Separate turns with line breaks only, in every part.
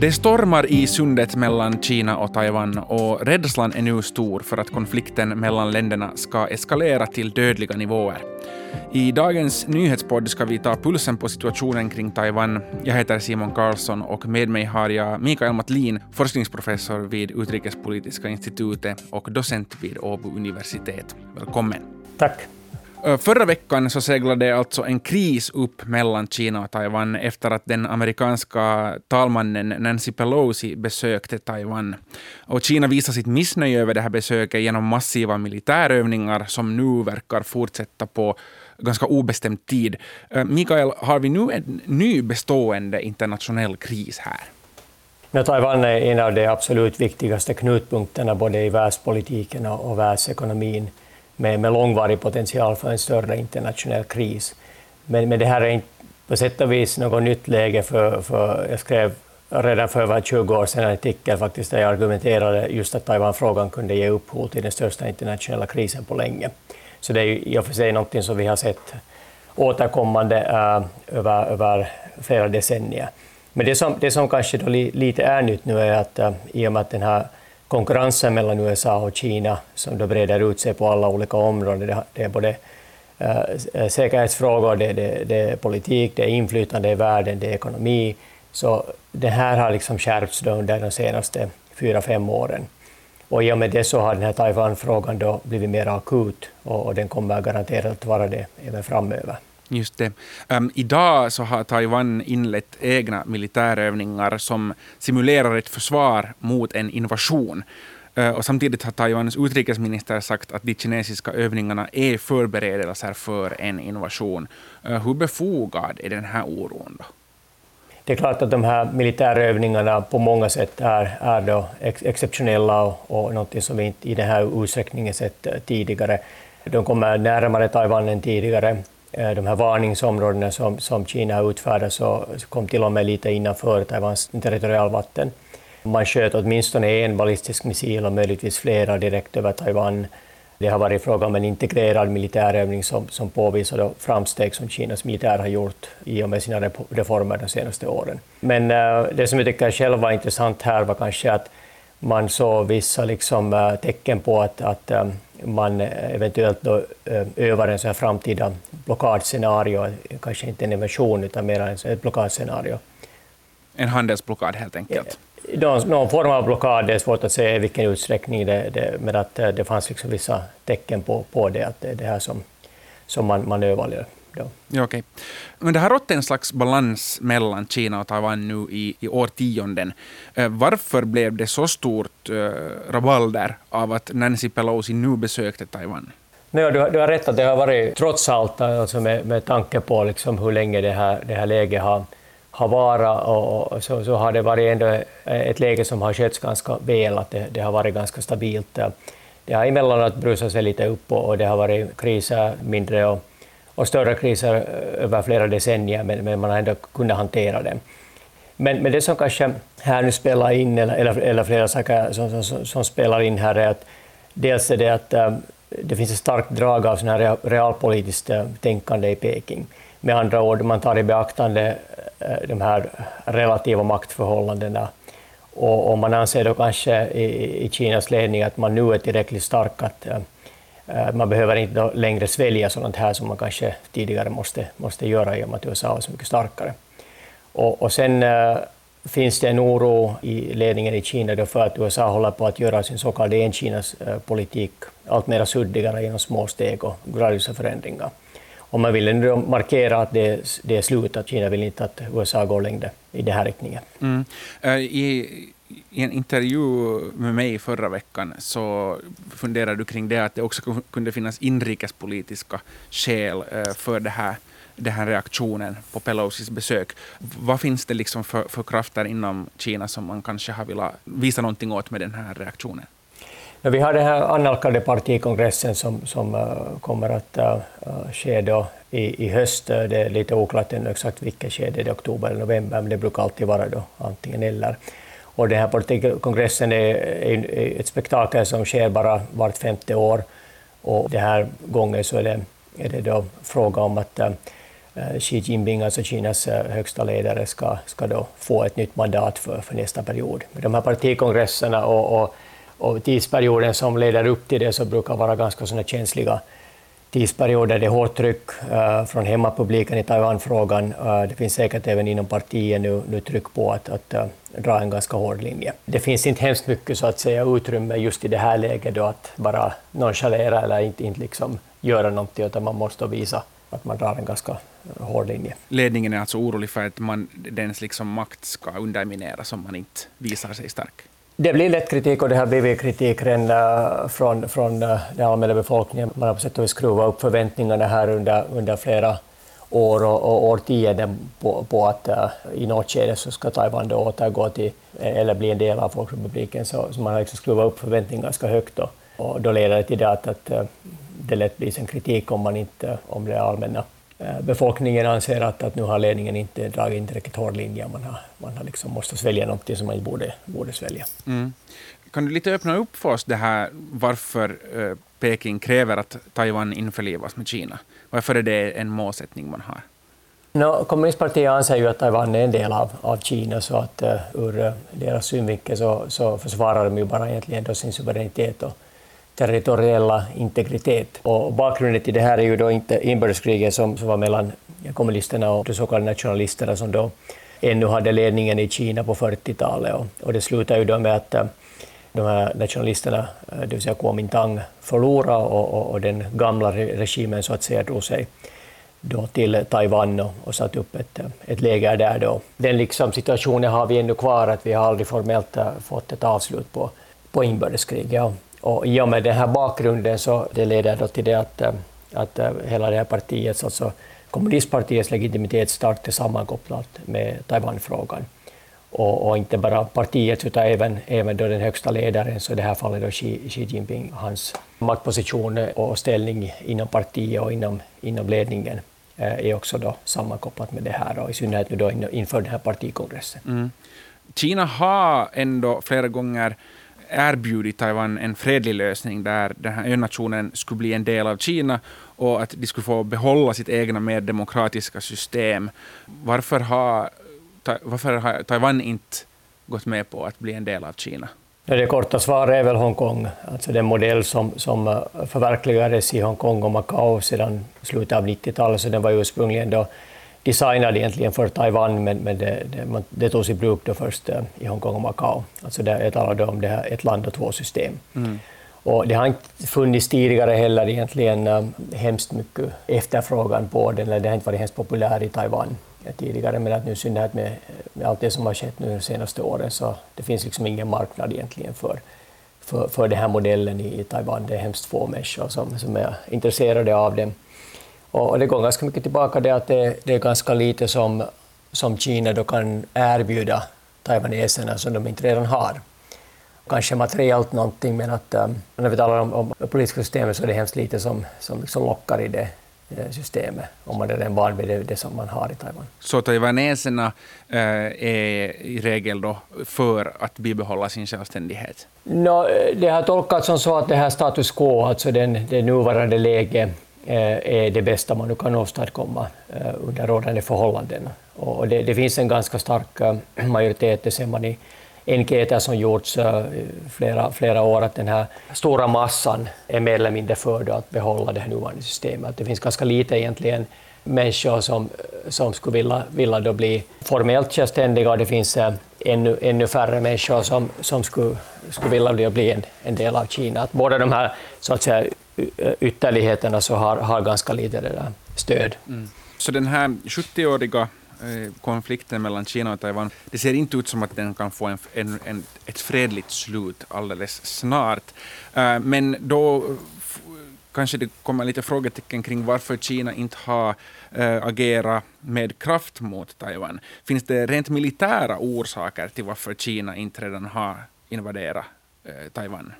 Det stormar i sundet mellan Kina och Taiwan och rädslan är nu stor för att konflikten mellan länderna ska eskalera till dödliga nivåer. I dagens nyhetspodd ska vi ta pulsen på situationen kring Taiwan. Jag heter Simon Karlsson och med mig har jag Mikael Matlin, forskningsprofessor vid Utrikespolitiska institutet och docent vid Åbo universitet. Välkommen.
Tack.
Förra veckan så seglade alltså en kris upp mellan Kina och Taiwan efter att den amerikanska talmannen Nancy Pelosi besökte Taiwan. Och Kina visade sitt missnöje över det här besöket genom massiva militärövningar som nu verkar fortsätta på ganska obestämd tid. Mikael, har vi nu en ny bestående internationell kris här?
Ja, Taiwan är en av de absolut viktigaste knutpunkterna både i världspolitiken och världsekonomin med, med långvarig potential för en större internationell kris. Men, men det här är inte på sätt och vis något nytt läge, för, för jag skrev redan för över 20 år sedan en artikel faktiskt där jag argumenterade just att Taiwanfrågan kunde ge upphov till den största internationella krisen på länge. Så det är i och för sig något som vi har sett återkommande äh, över, över flera decennier. Men det som, det som kanske då li, lite är nytt nu är att äh, i och med att den här konkurrensen mellan USA och Kina som då breder ut sig på alla olika områden. Det är både eh, säkerhetsfrågor, det, det, det, är politik, det är inflytande i världen, det är ekonomi. Så det här har liksom skärpts under de senaste fyra, fem åren. Och i och med det så har den här Taiwan-frågan då blivit mer akut och, och den kommer garanterat att vara det även framöver.
Just det. Um, idag så har Taiwan inlett egna militärövningar som simulerar ett försvar mot en invasion. Uh, och samtidigt har Taiwans utrikesminister sagt att de kinesiska övningarna är förberedelser för en invasion. Uh, hur befogad är den här oron? Då?
Det är klart att de här militärövningarna på många sätt är, är då ex exceptionella och, och något som vi inte i den här utsträckningen sett eh, tidigare. De kommer närmare Taiwan än tidigare. Eh, de här varningsområdena som, som Kina har utfärdat så kom till och med lite innanför Taiwans territorialvatten. Man sköt åtminstone en ballistisk missil och möjligtvis flera direkt över Taiwan. Det har varit fråga om en integrerad militärövning som, som påvisar framsteg som Kinas militär har gjort i och med sina reformer de senaste åren. Men äh, det som jag tycker själv var intressant här var kanske att man såg vissa liksom, äh, tecken på att, att äh, man eventuellt då eh, övar en så här framtida blockadscenario, kanske inte en invasion utan mer ett blockadscenario.
En handelsblockad helt enkelt?
Någon, någon form av blockad, det är svårt att säga i vilken utsträckning, det, det, men att eh, det fanns liksom vissa tecken på, på det, att det är det här som, som man, man överlever. Då.
Ja, okay. Men det har rått en slags balans mellan Kina och Taiwan nu i, i årtionden. Eh, varför blev det så stort eh, rabalder av att Nancy Pelosi nu besökte Taiwan?
Nej, du, har, du har rätt att det har varit, trots allt, alltså med, med tanke på liksom hur länge det här, det här läget har, har varit, och, och så, så, har det varit ändå ett läge som har skötts ganska väl, att det, det har varit ganska stabilt. Det har emellanåt brusat sig lite upp och, och det har varit kriser, mindre och och större kriser över flera decennier, men, men man har ändå kunnat hantera dem. Men, men det som kanske här nu spelar in, eller, eller, eller flera saker som, som, som, spelar in här, är att dels är det att äh, det finns ett starkt drag av sån här realpolitiskt äh, tänkande i Peking. Med andra ord, man tar i beaktande äh, de här relativa maktförhållandena och, och man anser då kanske i, i Kinas ledning att man nu är tillräckligt stark att Eh, man behöver inte längre svälja sådant här som man kanske tidigare måste, måste göra i och med att USA är så mycket starkare. Och, och sen äh, finns det en oro i ledningen i Kina då för att USA håller på att göra sin så kallade en-Kinas-politik eh, äh, allt mer suddigare genom små steg och gradvisa förändringar. Och man vill nu markera att det, det är slut, att Kina vill inte att USA går längre i den här riktningen.
Mm. Uh, i i en intervju med mig förra veckan så funderade du kring det att det också kunde finnas inrikespolitiska skäl eh, för det här, den här reaktionen på Pelosis besök. Vad finns det liksom för, för krafter inom Kina som man kanske har velat visa någonting åt med den här reaktionen?
Vi har den här annalkande partikongressen som, som eh, kommer att uh, ske då i, i höst. Det är lite oklart ännu exakt vilket skede, det är oktober eller november, men det brukar alltid vara då antingen eller. Och den här partikongressen är, är ett spektakel som sker bara vart femte år. Och den här gången så är det, är det då fråga om att eh, Xi Jinping, alltså Kinas eh, högsta ledare, ska, ska då få ett nytt mandat för, för nästa period. De här partikongresserna och, och, och tidsperioden som leder upp till det så brukar vara ganska såna känsliga tidsperioder. Det är hårt tryck uh, från hemmapubliken i Taiwanfrågan. Uh, det finns säkert även inom partiet nu, nu tryck på att, att uh, dra en ganska hård linje. Det finns inte hemskt mycket så att säga utrymme just i det här läget då att bara nonchalera eller inte, inte liksom göra någonting, utan man måste visa att man drar en ganska hård linje.
Ledningen är alltså orolig för att man, dens liksom makt ska undermineras om man inte visar sig stark?
Det blir lätt kritik och det har blivit kritik redan från, från uh, den allmänna befolkningen. Man har på sätt och vis skruvat upp förväntningarna här under, under flera år och, och årtionden på, på att uh, i något skede så ska Taiwan då återgå till, eh, eller bli en del av Folkrepubliken. Så, så man har liksom skruvat upp förväntningarna ganska högt då. och då leder det till det att, att eh, det lätt blir en kritik om man inte, om det allmänna befolkningen anser att, att nu har ledningen inte dragit en tillräckligt hård linje. Man har, man har liksom måste svälja någonting som man inte borde, borde svälja. Mm.
Kan du lite öppna upp för oss det här varför eh, Peking kräver att Taiwan införlivas med Kina? Varför är det en målsättning man har?
No, kommunistpartiet anser ju att Taiwan är en del av, av Kina, så att uh, ur eh, deras synvinkel så, så försvarar de ju bara egentligen då sin suveränitet och territoriella integritet. Och bakgrunden till det här är ju då inte inbördeskriget som, som var mellan kommunisterna och de så kallade nationalisterna som då ännu hade ledningen i Kina på 40-talet. Och, och, det slutade ju då med att eh, de här nationalisterna, eh, det vill säga Kuomintang, förlorade och, och, och, den gamla regimen så att säga drog sig då till Taiwan och, och satte upp ett, eh, ett läger där. Då. Den liksom situationen har vi ännu kvar, att vi har aldrig formellt eh, fått ett avslut på, på inbördeskriget. Ja. Och I och med den här bakgrunden så det leder då till det att, att hela det här partiets, alltså kommunistpartiets legitimitet starkt är sammankopplat med Taiwanfrågan. Och, och, inte bara partiet utan även, även då den högsta ledaren, så i det här fallet då Xi, Xi Jinping, hans maktposition och ställning inom partiet och inom, inom ledningen eh, är också då sammankopplat med det här, och i synnerhet nu då inför den här partikongressen. Mm.
Kina har ändå flera gånger erbjudit Taiwan en fredlig lösning där den här önationen skulle bli en del av Kina och att de skulle få behålla sitt egna mer demokratiska system. Varför har, varför har Taiwan inte gått med på att bli en del av Kina?
Det korta svaret är väl Hongkong, alltså den modell som, som eh, förverkligades i Hongkong och Macao sedan slutet av 90-talet, så den var ursprungligen då designad egentligen för Taiwan, men, men det, det, det togs i bruk då först eh, i Hongkong och Macao. Alltså där jag talade om det här ett land och två system. Mm. Och det har inte funnits tidigare heller egentligen um, hemskt mycket efterfrågan på den, eller det har inte varit hemskt populär i Taiwan tidigare, men att nu synnerhet med, med allt det som har skett nu de senaste åren så det finns liksom ingen marknad egentligen för, för, för den här modellen i, i Taiwan. Det är hemskt få människor som, som är intresserade av den. Och, och det går ganska mycket tillbaka det att det, det är ganska lite som, som Kina då kan erbjuda taiwaneserna som de inte redan har kanske materiellt någonting, men att um, när vi talar om, om politiska systemet så är det hemskt lite som, som liksom lockar i det systemet, om man är van vid det, det, som man har i Taiwan.
Så taiwaneserna äh, är i regel då för att bibehålla sin självständighet?
No, det har tolkats som så att det här status quo, alltså den, det nuvarande läget, är det bästa man nu kan åstadkomma under rådande förhållanden. Och det, det, finns en ganska stark majoritet, det ser man i enkäter som gjorts eh, flera, flera år att den här stora massan är mer eller mindre för att behålla det här nuvarande systemet. Det finns ganska lite egentligen människor som, som skulle vilja, vilja då bli formellt självständiga och det finns eh, ännu, ännu färre människor som, som skulle, skulle vilja bli en, en del av Kina. Att båda de här så att säga, ytterligheterna så har, har ganska lite det där stöd. Mm.
Så den här 70-åriga Eh, konflikten mellan Kina och Taiwan, det ser inte ut som att den kan få en, en, en ett fredligt slut alldeles snart. Eh, men då kanske det kommer lite frågetecken kring varför Kina inte har eh, agerat med kraft mot Taiwan. Finns det rent militära orsaker till varför Kina inte redan har invaderat Taiwan?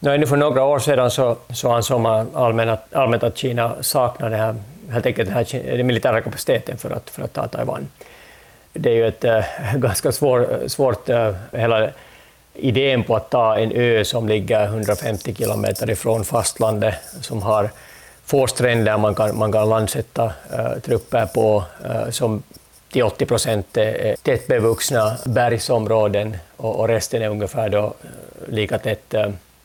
Ännu för några år sedan så, så ansåg man allmänt, allmänt att Kina saknar det här helt enkelt den, här, den militära kapaciteten för att, för att ta Taiwan. Det är ju ett äh, ganska svår, svårt, äh, hela idén på att ta en ö som ligger 150 kilometer ifrån fastlandet, som har få stränder man kan, man kan landsätta äh, trupper på, äh, som till 80 procent är tättbevuxna bergsområden och, och resten är ungefär då lika tätt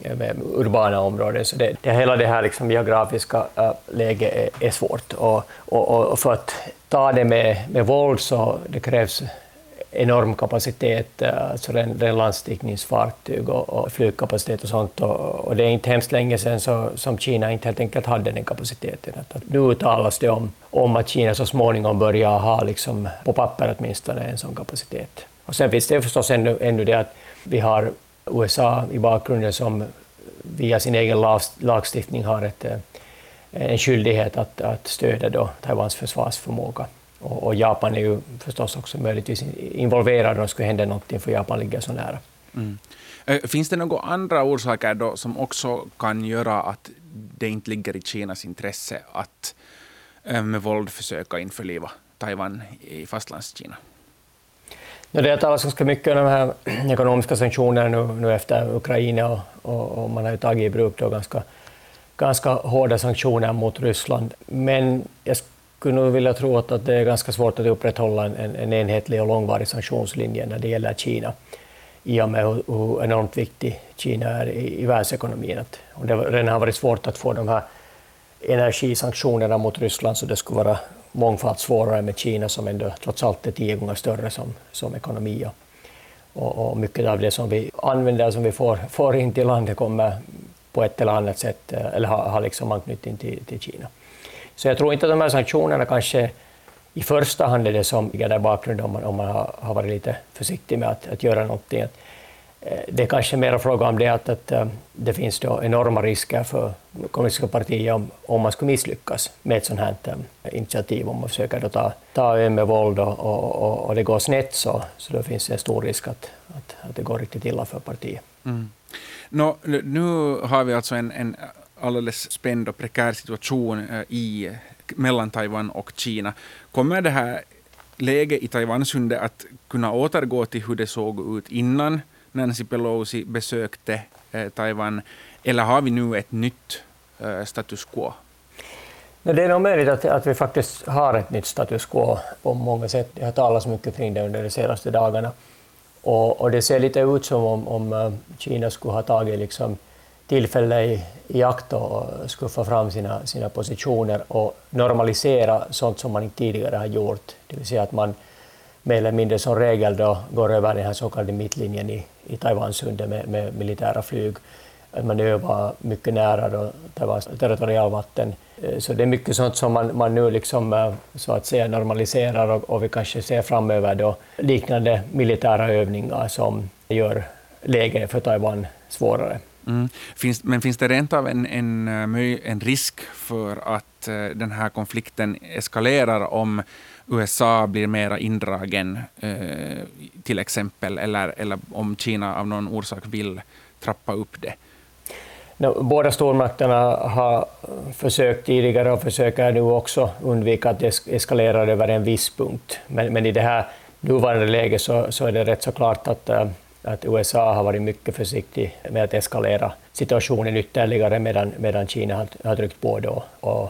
Eh, urbana områden. Så det, det, hela det här liksom geografiska äh, läget är, är svårt. Och, och, och, för att ta det med, med våld så det krävs enorm kapacitet, alltså ren, ren landstigningsfartyg och, och flygkapacitet och sånt. Och, och, det är inte hemskt länge sedan så, som Kina inte helt enkelt hade den kapaciteten. Att, att nu talas det om, om att Kina så småningom börjar ha, liksom, på papper åtminstone, en sån kapacitet. Och sen finns det förstås ännu, ännu det att vi har USA i bakgrunden som via sin egen lagstiftning har ett, eh, en skyldighet att, att stödja då Taiwans försvarsförmåga. Och, och, Japan är ju förstås också möjligtvis involverad om det skulle hända någonting, för Japan ligger så nära. Mm.
Eh, finns det några andra orsaker då som också kan göra att det inte ligger i Kinas intresse att eh, med våld försöka införliva Taiwan i fastlandskina?
Det har talats ganska mycket om de här ekonomiska sanktionerna nu, nu efter Ukraina och, och, och, man har ju tagit i bruk då ganska, ganska hårda sanktioner mot Ryssland. Men jag skulle nog vilja tro att, att det är ganska svårt att upprätthålla en, en enhetlig och långvarig sanktionslinje när det gäller Kina i och med hur, hur enormt viktig Kina är i, i världsekonomin. Att, och det redan har varit svårt att få de här energisanktionerna mot Ryssland så det skulle vara mångfalt svårare med Kina som ändå trots allt är tio gånger större som, som ekonomi. Och, och mycket av det som vi använder, som vi får, får in till landet, kommer på ett eller annat sätt eh, eller har, har liksom anknytning till, till Kina. Så jag tror inte att de här sanktionerna kanske i första hand är det som ligger där bakgrunden om man, om man har, har varit lite försiktig med att, att göra någonting. Att Eh, det är kanske mer fråga om det att, att eh, det finns då enorma risker för kommunistiska partier om, om man skulle misslyckas med ett sådant här eh, initiativ, om man försöker då ta, ta ön med våld och, och, och, det går snett så, så då finns det en stor risk att, att, att det går riktigt illa för partiet. Mm.
Nå, nu har vi alltså en, en alldeles spänd och prekär situation i, mellan Taiwan och Kina. Kommer det här läget i Taiwansundet att kunna återgå till hur det såg ut innan Nancy Pelosi besökte eh, Taiwan, eller har vi nu ett nytt eh, status quo?
Det är nog möjligt att, att vi faktiskt har ett nytt status quo på många sätt. Det har talats mycket kring det under de senaste dagarna. Och, och det ser lite ut som om, om eh, Kina skulle ha tagit liksom tillfälle i, i akt och skuffa fram sina, sina positioner och normalisera sånt som man inte tidigare har gjort. Det vill säga att man mer eller mindre som regel då går över den här så kallade mittlinjen i, i Taiwansundet med, med militära flyg. Att man övar mycket nära då Taiwans territorialvatten. Eh, så det är mycket sånt som man, man nu liksom, eh, så att säga normaliserar och, och vi kanske ser framöver då liknande militära övningar som gör läget för Taiwan svårare.
Mm. Finns, men finns det rent av en, en, eh, en risk för att eh, den här konflikten eskalerar om USA blir mera indragen, eh, till exempel, eller, eller om Kina av någon orsak vill trappa upp det?
Båda stormakterna har försökt tidigare och försöker nu också undvika att det eskalerar över en viss punkt. Men, men i det här nuvarande läget så, så är det rätt så klart att, eh, att USA har varit mycket försiktig med att eskalera situationen ytterligare medan, medan Kina har, har tryckt på då och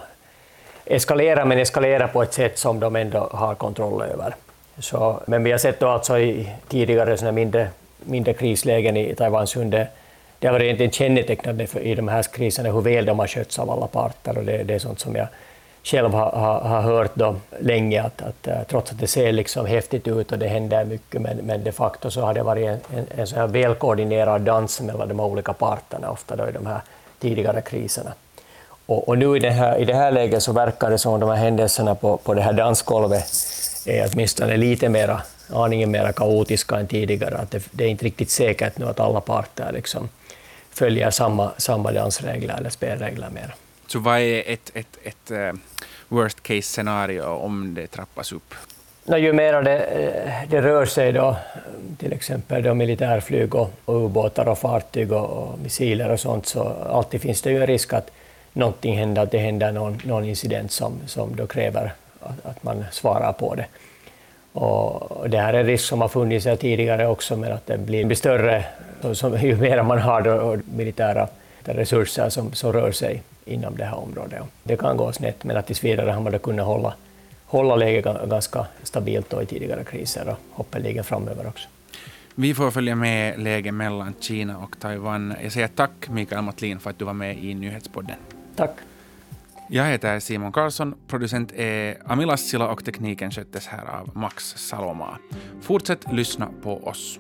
eskalera, men eskalera på ett sätt som de ändå har kontroll över. Så, men vi har sett då alltså i tidigare såna mindre, mindre krislägen i Taiwansundet, det har varit egentligen kännetecknande för, i de här kriserna hur väl de har skötts av alla parter. Och det, det är sånt som jag själv har, har, har hört då länge, att, att, eh, trots att det ser liksom häftigt ut och det händer mycket, men, men de facto så har det varit en, en, en så här välkoordinerad dans mellan de olika parterna, ofta då i de här tidigare kriserna. Och, och, nu i det, här, i det här läget så verkar det som de här händelserna på, på det här dansgolvet är åtminstone lite mera, aningen mer kaotiska än tidigare. Att det, det, är inte riktigt säkert nu att alla parter liksom följer samma, samma dansregler eller spelregler mer.
Så vad är ett, ett, ett eh, worst case scenario om det trappas upp?
No, ju mer det, eh, det rör sig då, till exempel då militärflyg och, och ubåtar och fartyg och, och missiler och sånt, så alltid finns det ju en risk att någonting händer, att det händer någon, någon incident som, som då kräver att, att man svarar på det. Och det här är en risk som har funnits tidigare också, men att den blir, blir större som, ju mer man har då, militära resurser som, som rör sig inom det här området. Det kan gå snett, men att tills vidare har man kunnat hålla, hålla läget ganska stabilt i tidigare kriser och hoppeligen framöver också.
Vi får följa med läget mellan Kina och Taiwan. Jag säger tack Mikael Matlin för att du var med i Nyhetspodden.
Tack.
Jag heter Simon Karlsson, producent är Ami Lassila och tekniken sköttes här av Max Saloma. Fortsätt lyssna på oss.